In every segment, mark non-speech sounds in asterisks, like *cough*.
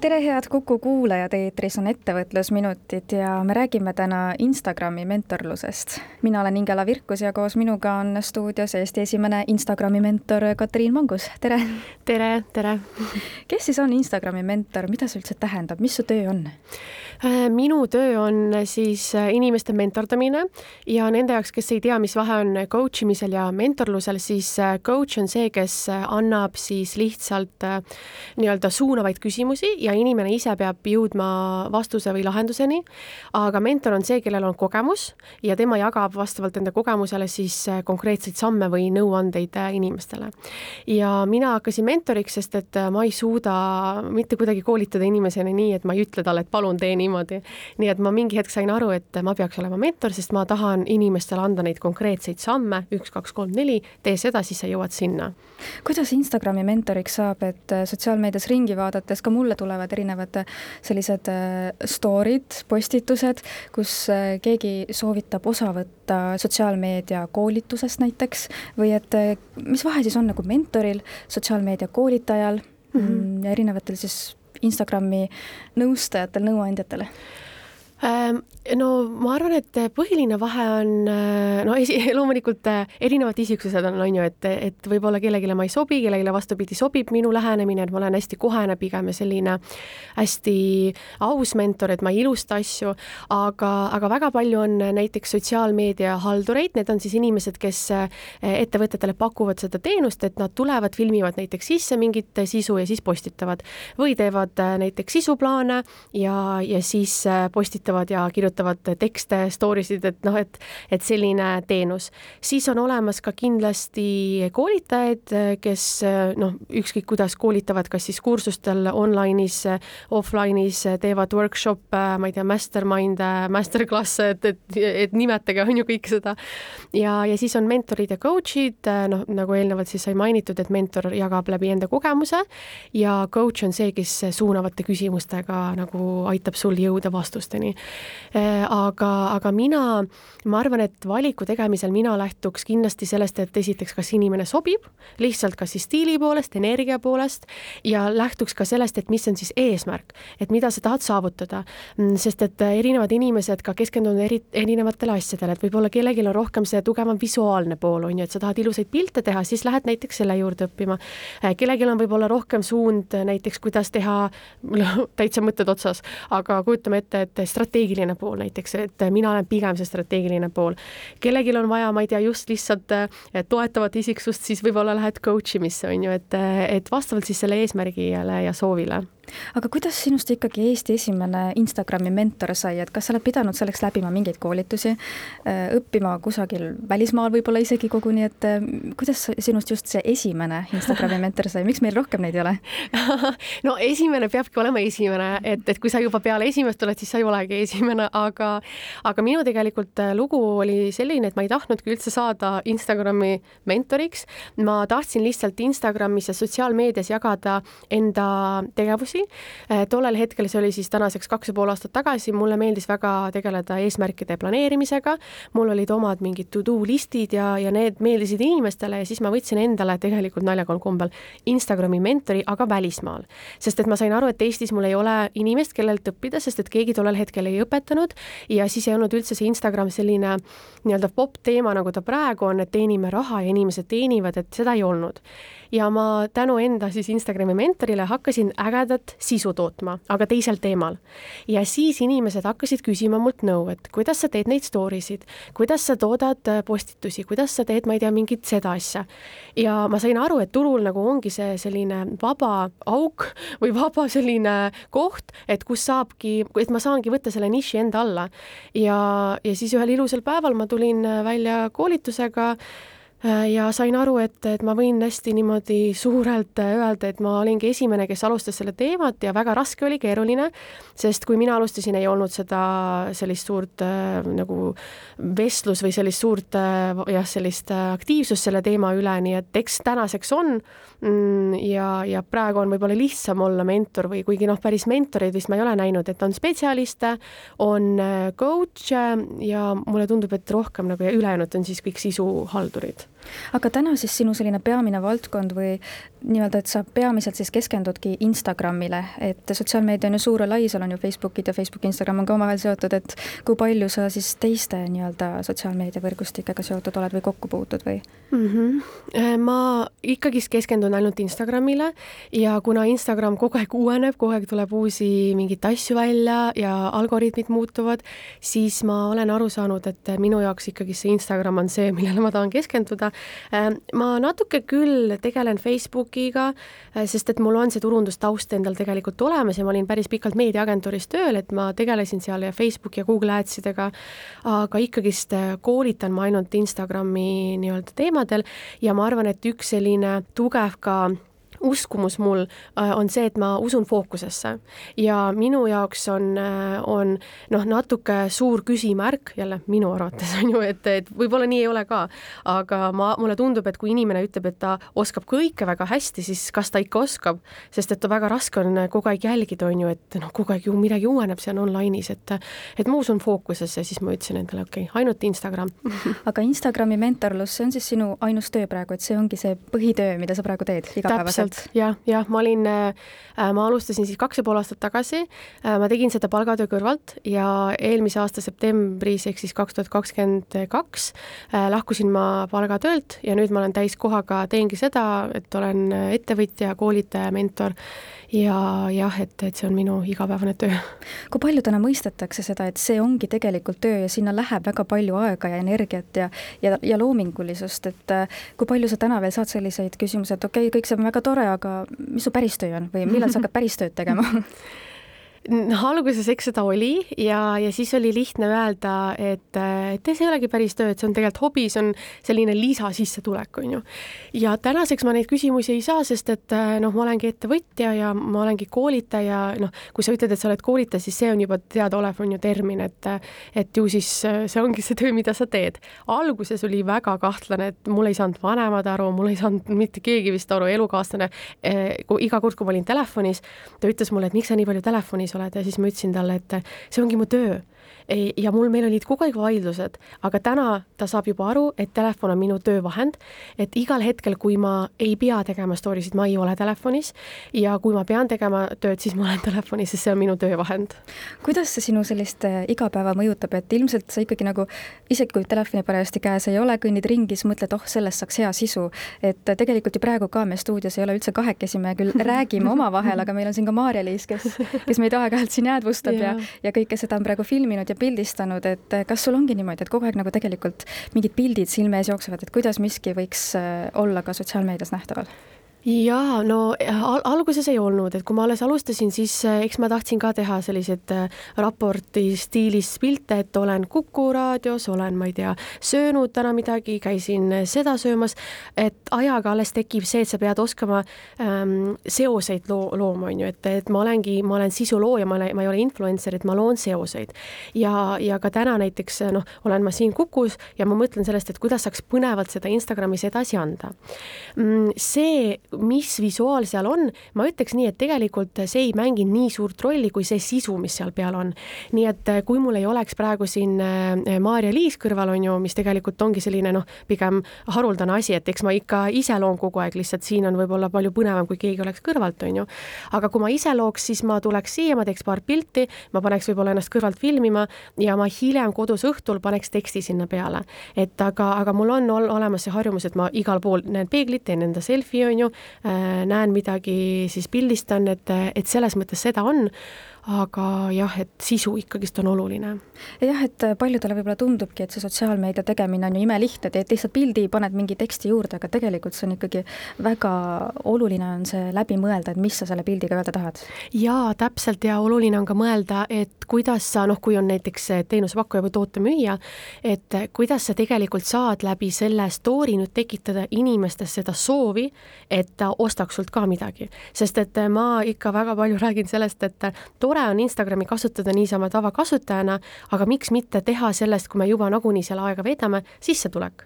tere, head Kuku kuulajad, eetris on Ettevõtlusminutid ja me räägime täna Instagrami mentorlusest. mina olen Ingela Virkus ja koos minuga on stuudios Eesti esimene Instagrami mentor Katriin Mangus, tere! tere, tere! kes siis on Instagrami mentor, mida see üldse tähendab, mis su töö on? Äh, minu töö on siis äh, inimeste mentordamine ja nende jaoks, kes ei tea, mis vahe on coach imisel ja mentorlusel, siis äh, coach on see, kes annab siis lihtsalt nii-öelda suunavaid küsimusi ja inimene ise peab jõudma vastuse või lahenduseni. aga mentor on see, kellel on kogemus ja tema jagab vastavalt enda kogemusele siis konkreetseid samme või nõuandeid inimestele. ja mina hakkasin mentoriks, sest et ma ei suuda mitte kuidagi koolitada inimeseni nii, et ma ei ütle talle, et palun tee niimoodi. nii et ma mingi hetk sain aru, et ma peaks olema mentor, sest ma tahan inimestele anda neid konkreetseid samme, üks, kaks, kolm, neli, tee seda, siis sa jõuad sinna. kuidas Instagrami mentoriks saab, et sotsiaalmeedias ringi vaadates ka mulle tulevad erinevad äh, sellised äh, story'd, postitused, kus äh, keegi soovitab osa võtta sotsiaalmeedia koolitusest näiteks või et mis vahe siis on nagu mentoril, sotsiaalmeedia koolitajal mm -hmm. ja erinevatel siis Instagrami nõustajatel, nõuandjatel? No ma arvan, et põhiline vahe on äh, no esi, *laughs* loomulikult äh, erinevad isiksused on, on ju, et, et võib-olla kellelegi ma ei sobi, kellelegi vastupidi sobib minu lähenemine, et ma olen hästi kohene pigem ja selline hästi aus mentor, et ma ei ilusta asju, aga, aga väga palju on näiteks sotsiaalmeedia haldureid, need on siis inimesed, kes äh, ettevõtetele pakuvad seda teenust, et nad tulevad, filmivad näiteks sisse mingit sisu ja siis postitavad. Või teevad näiteks sisuplaane ja, ja siis postitavad ja kirjutavad tekste, story sid, et noh, et, et selline teenus. siis on olemas ka kindlasti koolitajaid, kes noh, ükskõik kuidas koolitavad, kas siis kursustel online'is, offline'is, teevad workshop'e, ma ei tea, mastermind'e, masterclass'e, et, et, et nimetage, on ju kõik seda. ja, ja siis on mentorid ja coach'id, noh, nagu eelnevalt siis sai mainitud, et mentor jagab läbi enda kogemuse ja coach on see, kes suunavate küsimustega nagu aitab sul jõuda vastusteni. Äh, aga, aga mina, ma arvan, et valiku tegemisel mina lähtuks kindlasti sellest, et esiteks, kas inimene sobib, lihtsalt kas siis stiili poolest, energia poolest ja lähtuks ka sellest, et mis on siis eesmärk, et mida sa tahad saavutada. Mm, sest et erinevad inimesed ka keskendunud eri, erinevatele asjadele, et võib-olla kellelgi on rohkem see tugevam visuaalne pool, on ju, et sa tahad ilusaid pilte teha, siis lähed näiteks selle juurde õppima. Äh, kellelgi on võib-olla rohkem suund näiteks, kuidas teha, *laughs* täitsa mõtted otsas, aga kujutame ette, et strateegiline pool näiteks, et mina olen pigem see strateegiline pool. kellelgi on vaja, ma ei tea, just lihtsalt toetavat isiksust, siis võib-olla lähed coach imisse, on ju, et, et vastavalt siis selle eesmärgile ja soovile aga kuidas sinust ikkagi Eesti esimene Instagrami mentor sai, et kas sa oled pidanud selleks läbima mingeid koolitusi, äh, õppima kusagil välismaal võib-olla isegi koguni, et äh, kuidas sinust just see esimene Instagrami *laughs* mentor sai, miks meil rohkem neid ei ole? *laughs* No esimene peabki olema esimene, et, et kui sa juba peale esimest oled, siis sa ei olegi esimene, aga aga minu tegelikult äh, lugu oli selline, et ma ei tahtnudki üldse saada Instagrami mentoriks, ma tahtsin lihtsalt Instagramis ja sotsiaalmeedias jagada enda tegevusi, tagasi. tollel hetkel, see oli siis tänaseks kaks ja pool aastat tagasi, mulle meeldis väga tegeleda eesmärkide planeerimisega. mul olid omad mingid to-do listid ja, ja need meeldisid inimestele ja siis ma võtsin endale tegelikult naljakal kombel Instagrami mentori, aga välismaal. sest et ma sain aru, et Eestis mul ei ole inimest, kellelt õppida, sest et keegi tollel hetkel ei õpetanud ja siis ei olnud üldse see Instagram selline nii-öelda popp teema, nagu ta praegu on, et teenime raha ja inimesed teenivad, et seda ei olnud. ja ma tänu enda siis Instagrami mentorile hakkasin ägedat tugevat sisu tootma, aga teisel teemal. ja siis inimesed hakkasid küsima mult nõu, et kuidas sa teed neid story sid, kuidas sa toodad äh, postitusi, kuidas sa teed, ma ei tea, mingit seda asja. ja ma sain aru, et turul nagu ongi see selline vaba auk *laughs* või vaba selline koht, et kus saabki, et ma saangi võtta selle niši enda alla. ja, ja siis ühel ilusal päeval ma tulin äh, välja koolitusega ja sain aru, et, et ma võin hästi niimoodi suurelt äh, öelda, et ma olingi esimene, kes alustas selle teemat ja väga raske oli, keeruline, sest kui mina alustasin, ei olnud seda sellist suurt äh, nagu vestlus või sellist suurt äh, jah, sellist äh, aktiivsust selle teema üle, nii et eks tänaseks on. Mm, ja, ja praegu on võib-olla lihtsam olla mentor või kuigi noh, päris mentoreid vist ma ei ole näinud, et on spetsialiste, on äh, coach ja mulle tundub, et rohkem nagu ja ülejäänud on siis kõik sisuhaldurid aga täna siis sinu selline peamine valdkond või nii-öelda, et sa peamiselt siis keskendudki Instagramile, et sotsiaalmeedia on ju suur ja lai, seal on ju Facebookid ja Facebook, Instagram on ka omavahel seotud, et kui palju sa siis teiste nii-öelda sotsiaalmeediavõrgustikega seotud oled või kokku puutud või mm? -hmm. ma ikkagist keskendun ainult Instagramile ja kuna Instagram kogu aeg uueneb, kogu aeg tuleb uusi mingeid asju välja ja algoritmid muutuvad, siis ma olen aru saanud, et minu jaoks ikkagi see Instagram on see, millele ma tahan keskenduda Ähm, ma natuke küll tegelen Facebookiga, äh, sest et mul on see turundustaust endal tegelikult olemas ja ma olin päris pikalt meediaagentuuris tööl, et ma tegelesin seal Facebooki ja Google Adsidega, aga ikkagist äh, koolitan ma ainult Instagrami nii-öelda teemadel ja ma arvan, et üks selline tugev ka uskumus mul äh, on see, et ma usun fookusesse. Ja minu jaoks on, äh, on noh, natuke suur küsimärk jälle minu arvates *laughs* on ju, et, et võib-olla nii ei ole ka, aga ma, mulle tundub, et kui inimene ütleb, et ta oskab kõike väga hästi, siis kas ta ikka oskab, sest et väga raske on kogu aeg jälgida, on ju, et noh, kogu aeg ju midagi uueneb seal online'is, et et ma usun fookusesse, siis ma ütlesin endale, okei okay,, ainult Instagram. *laughs* Aga Instagrami mentorlus, see on siis sinu ainus töö praegu, et see ongi see põhitöö, mida sa praegu teed igapäevaselt? Täpselt, jah, jah, ma olin, äh, ma alustasin siis kaks ja pool aastat tagasi, äh, ma tegin seda palgatöö kõrvalt ja eelmise aasta septembris ehk siis kaks tuhat kakskümmend kaks äh, lahkusin ma palgatöölt ja nüüd ma olen täiskohaga, teengi seda, et olen ettevõtja, koolitaja, mentor ja jah, et, et see on minu igapäevane töö. kui palju täna mõistetakse seda, et see ongi tegelikult töö ja sinna läheb väga palju aega ja energiat ja, ja, ja loomingulisust, et äh, kui palju sa täna veel saad selliseid küsimusi, et okei okay,, kõik see on väga tore, aga mis su päris töö on või millal sa hakkad päris tööd tegema *laughs* alguses eks seda oli ja, ja siis oli lihtne öelda, et, et see ei olegi päris töö, et see on tegelikult hobi, see on selline lisasissetulek, on ju. ja tänaseks ma neid küsimusi ei saa, sest et noh, ma olengi ettevõtja ja ma olengi koolitaja, noh, kui sa ütled, et sa oled koolitaja, siis see on juba teadaolev, on ju termin, et et ju siis see ongi see töö, mida sa teed. alguses oli väga kahtlane, et mul ei saanud vanemad aru, mul ei saanud mitte keegi vist aru, elukaaslane, eh, iga kord, kui ma olin telefonis, ta ütles mulle, et miks sa nii palju telefonis oled ja siis ma ütlesin talle, et see ongi mu töö ja mul, meil olid kogu aeg vaidlused, aga täna ta saab juba aru, et telefon on minu töövahend, et igal hetkel, kui ma ei pea tegema story sid, ma ei ole telefonis ja kui ma pean tegema tööd, siis ma olen *laughs* telefonis, sest see on minu töövahend. kuidas see sinu sellist äh, igapäeva mõjutab, et ilmselt sa ikkagi nagu, isegi kui telefoni parajasti käes ei ole, kõnnid ringi, siis mõtled, oh, sellest saaks hea sisu. et äh, tegelikult ju praegu ka me stuudios ei ole üldse kahekesi, me küll *laughs* räägime omavahel, aga meil on siin ka Maarja-Liis, kes, kes meid aeg-ajalt siin jäädvustab ja, ja, ja kõike seda on praegu filminud ja pildistanud, et eh, kas sul ongi niimoodi, et kogu aeg nagu tegelikult mingid pildid silme ees jooksevad, et kuidas miski võiks eh, olla ka sotsiaalmeedias nähtaval? Jaa, no al alguses ei olnud, et kui ma alles alustasin, siis äh, eks ma tahtsin ka teha selliseid äh, raporti stiilis pilte, et olen Kuku raadios, olen, ma ei tea, söönud täna midagi, käisin äh, seda söömas, et ajaga alles tekib see, et sa pead oskama ähm, seoseid loo, looma, on ju, et, et ma olengi, ma olen sisulooja, ma olen, ma ei ole influencer, et ma loon seoseid. ja, ja ka täna näiteks noh, olen ma siin Kukus ja ma mõtlen sellest, et kuidas saaks põnevalt seda Instagramis edasi anda. Mm, see mis visuaal seal on, ma ütleks nii, et tegelikult see ei mängi nii suurt rolli kui see sisu, mis seal peal on. nii et eh, kui mul ei oleks praegu siin eh, Maarja-Liis kõrval, on ju, mis tegelikult ongi selline noh, pigem haruldane asi, et eks ma ikka ise loon kogu aeg, lihtsalt siin on võib-olla palju põnevam, kui keegi oleks kõrvalt, on ju. aga kui ma ise looks, siis ma tuleks siia, ma teeks paar pilti, ma paneks võib-olla ennast kõrvalt filmima ja ma hiljem kodus õhtul paneks teksti sinna peale. et aga, aga mul on olemas see harjumus, et ma igal pool näen peeglit, teen enda selfie, on ju, Äh, näen midagi, siis pildistan, et, et selles mõttes seda on, aga jah, et sisu ikkagist on oluline. jah, et paljudele võib-olla tundubki, et see sotsiaalmeedia tegemine on ju imelihtne, teed lihtsalt pildi, paned mingi teksti juurde, aga tegelikult see on ikkagi väga oluline on see läbi mõelda, et mis sa selle pildiga öelda tahad. jaa, täpselt ja oluline on ka mõelda, et kuidas sa noh, kui on näiteks teenusepakkuja või tootemüüja, et kuidas sa tegelikult saad läbi selle story nüüd tekitada inimestes seda soovi, et ta ostaks sult ka midagi. sest et ma ikka väga palju räägin sellest, et tore on Instagrami kasutada niisama tavakasutajana, aga miks mitte teha sellest, kui me juba nagunii seal aega veedame, sissetulek.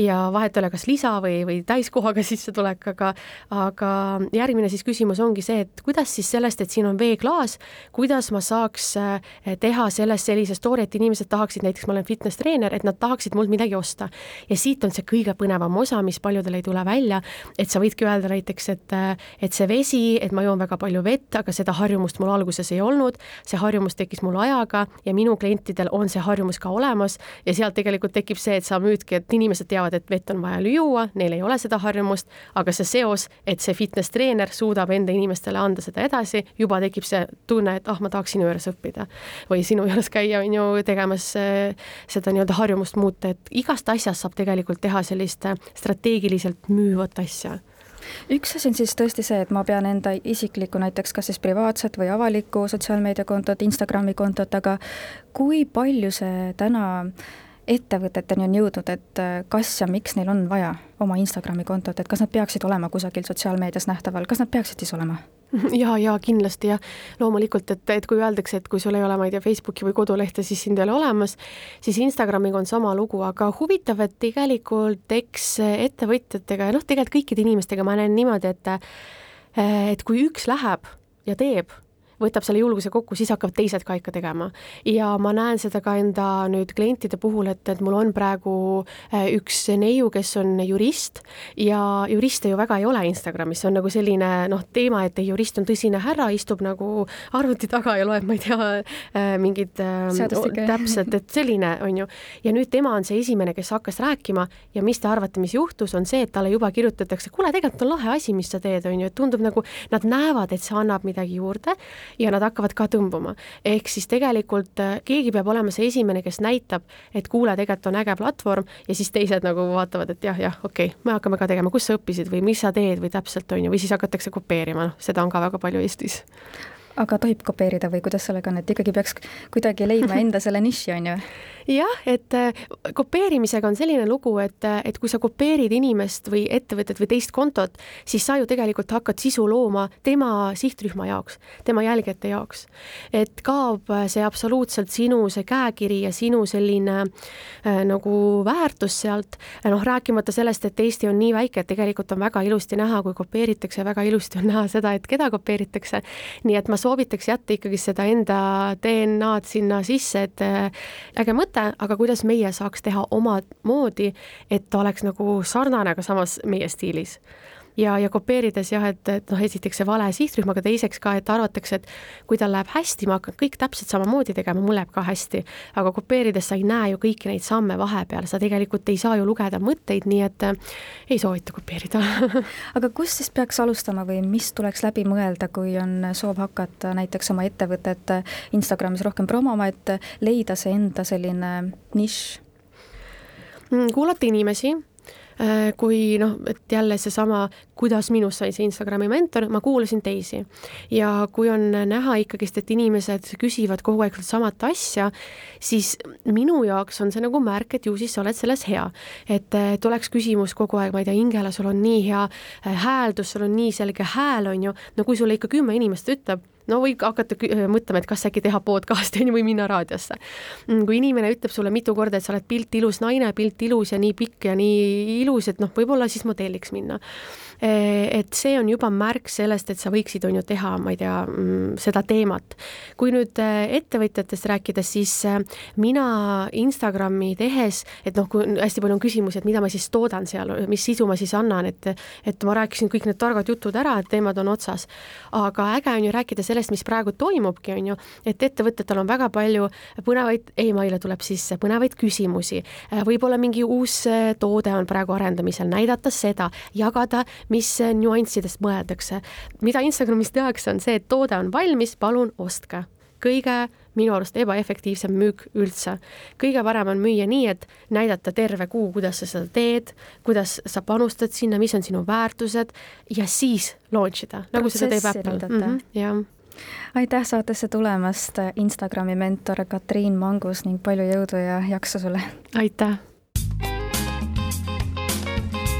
ja vahet ei ole, kas lisa või, või täiskohaga *laughs* sissetulek, aga aga järgmine siis küsimus ongi see, et kuidas siis sellest, et siin on veeklaas, kuidas ma saaks eh, teha sellest sellise story, et inimesed tahaksid, näiteks ma olen fitness treener, et nad tahaksid mult midagi osta. ja siit on see kõige põnevam osa, mis paljudel ei tule välja, et sa võidki öelda näiteks, et et see vesi, et ma joon väga palju vett, aga seda harjumust mul alguses ei olnud, see harjumus tekkis mul ajaga ja minu klientidel on see harjumus ka olemas. Ja sealt tegelikult tekib see, et sa müüdki, et inimesed teavad, et vett on vaja juua, neil ei ole seda harjumust, aga see seos, et see fitness treener suudab enda inimestele anda seda edasi, juba tekib see tunne, et ah, ma tahaks sinu juures õppida. Või sinu juures käia, on ju, tegemas äh, seda nii-öelda harjumust muuta, et igast asjast saab tegelikult teha sellist äh, strateegiliselt müüvat asja üks asi on siis tõesti see, et ma pean enda isiklikku näiteks kas siis privaatset või avalikku sotsiaalmeediakontot, Instagrami kontot, aga kui palju see täna ettevõteteni on jõudnud, et kas ja miks neil on vaja oma Instagrami kontot, et kas nad peaksid olema kusagil sotsiaalmeedias nähtaval, kas nad peaksid siis olema? ja, ja kindlasti jah, loomulikult, et, et kui öeldakse, et kui sul ei ole, ma ei tea, Facebooki või kodulehte, siis sind ei ole olemas, siis Instagramiga on sama lugu, aga huvitav, et tegelikult eks ettevõtjatega ja noh, tegelikult kõikide inimestega ma näen niimoodi, et et kui üks läheb ja teeb võtab selle julguse kokku, siis hakkavad teised ka ikka tegema. ja ma näen seda ka enda nüüd klientide puhul, et, et mul on praegu äh, üks neiu, kes on jurist ja juriste ju väga ei ole Instagramis, see on nagu selline noh, teema, et jurist on tõsine härra, istub nagu arvuti taga ja loeb, ma ei tea, äh, mingid äh, täpselt, et selline on ju. ja nüüd tema on see esimene, kes hakkas rääkima ja mis te arvate, mis juhtus, on see, et talle juba kirjutatakse, kuule, tegelikult on lahe asi, mis sa teed, on ju, et tundub nagu nad näevad, et see annab midagi juurde ja nad hakkavad ka tõmbuma. ehk siis tegelikult äh, keegi peab olema see esimene, kes näitab, et kuule, tegelikult on äge platvorm ja siis teised nagu vaatavad, et jah, jah, okei okay,, me hakkame ka tegema, kus sa õppisid või mis sa teed või täpselt, on ju, või siis hakatakse kopeerima, noh, seda on ka väga palju Eestis aga tohib kopeerida või kuidas sellega on, et ikkagi peaks kuidagi leidma *laughs* enda selle niši, on ju? jah, et äh, kopeerimisega on selline lugu, et, äh, et kui sa kopeerid inimest või ettevõtet või teist kontot, siis sa ju tegelikult hakkad sisu looma tema sihtrühma jaoks, tema jälgijate jaoks. et kaob äh, see absoluutselt sinu see käekiri ja sinu selline äh, nagu väärtus sealt, noh, rääkimata sellest, et Eesti on nii väike, et tegelikult on väga ilusti näha, kui kopeeritakse, väga ilusti on näha seda, et keda kopeeritakse. nii et ma soovitaks jätta ikkagi seda enda DNA-d sinna sisse, et äge mõte, mõte, aga kuidas meie saaks teha omamoodi, et ta oleks nagu sarnane, aga samas meie stiilis ja, ja kopeerides jah, et, et noh, esiteks see vale sihtrühm, aga teiseks ka, et arvatakse, et kui tal läheb hästi, ma hakkan kõik täpselt samamoodi tegema, mul läheb ka hästi. aga kopeerides sa ei näe ju kõiki neid samme vahepeal, sa tegelikult ei saa ju lugeda mõtteid, nii et äh, ei soovita kopeerida *laughs* aga kust siis peaks alustama või mis tuleks läbi mõelda, kui on soov hakata näiteks oma ettevõtet Instagramis rohkem promoma, et leida see enda selline nišš? Mm, kuulata inimesi Äh, kui noh, et jälle seesama, kuidas minust sai see Instagrami mentor, ma kuulasin teisi. ja kui on näha ikkagist, et inimesed küsivad kogu aeg samat asja, siis minu jaoks on see nagu märk, et ju siis sa oled selles hea. et tuleks küsimus kogu aeg, ma ei tea, Ingela, sul on nii hea äh, hääldus, sul on nii selge hääl, on ju, no kui sulle ikka kümme inimest ütleb, no võib hakata mõtlema, et kas äkki teha podcast'i *laughs* on ju või minna raadiosse. Mm, kui inimene ütleb sulle mitu korda, et sa oled pilt ilus naine, pilt ilus ja nii pikk ja nii ilus, et noh, võib-olla siis modelliks minna et see on juba märk sellest, et sa võiksid, on ju, teha, ma ei tea, mm, seda teemat. kui nüüd eh, ettevõtjatest rääkides, siis eh, mina Instagrami tehes, et noh, kui hästi palju on küsimusi, et mida ma siis toodan seal, mis sisu ma siis annan, et et ma rääkisin kõik need targad jutud ära, et teemad on otsas. aga äge on ju rääkida sellest, mis praegu toimubki, on ju, et ettevõtetel on väga palju põnevaid e, email'e tuleb sisse, põnevaid küsimusi, võib-olla mingi uus toode on praegu arendamisel, näidata seda, jagada mis nüanssidest mõeldakse. mida Instagramis tehakse, on see, et toode on valmis, palun ostke kõige minu arust ebaefektiivsem müük üldse. kõige parem on müüa nii, et näidata terve kuu, kuidas sa seda teed, kuidas sa panustad sinna, mis on sinu väärtused ja siis launch ida, nagu seda teeb Apple. Mm -hmm, jah aitäh saatesse tulemast, Instagrami mentor Katriin Mangus ning palju jõudu ja jaksu sulle! aitäh!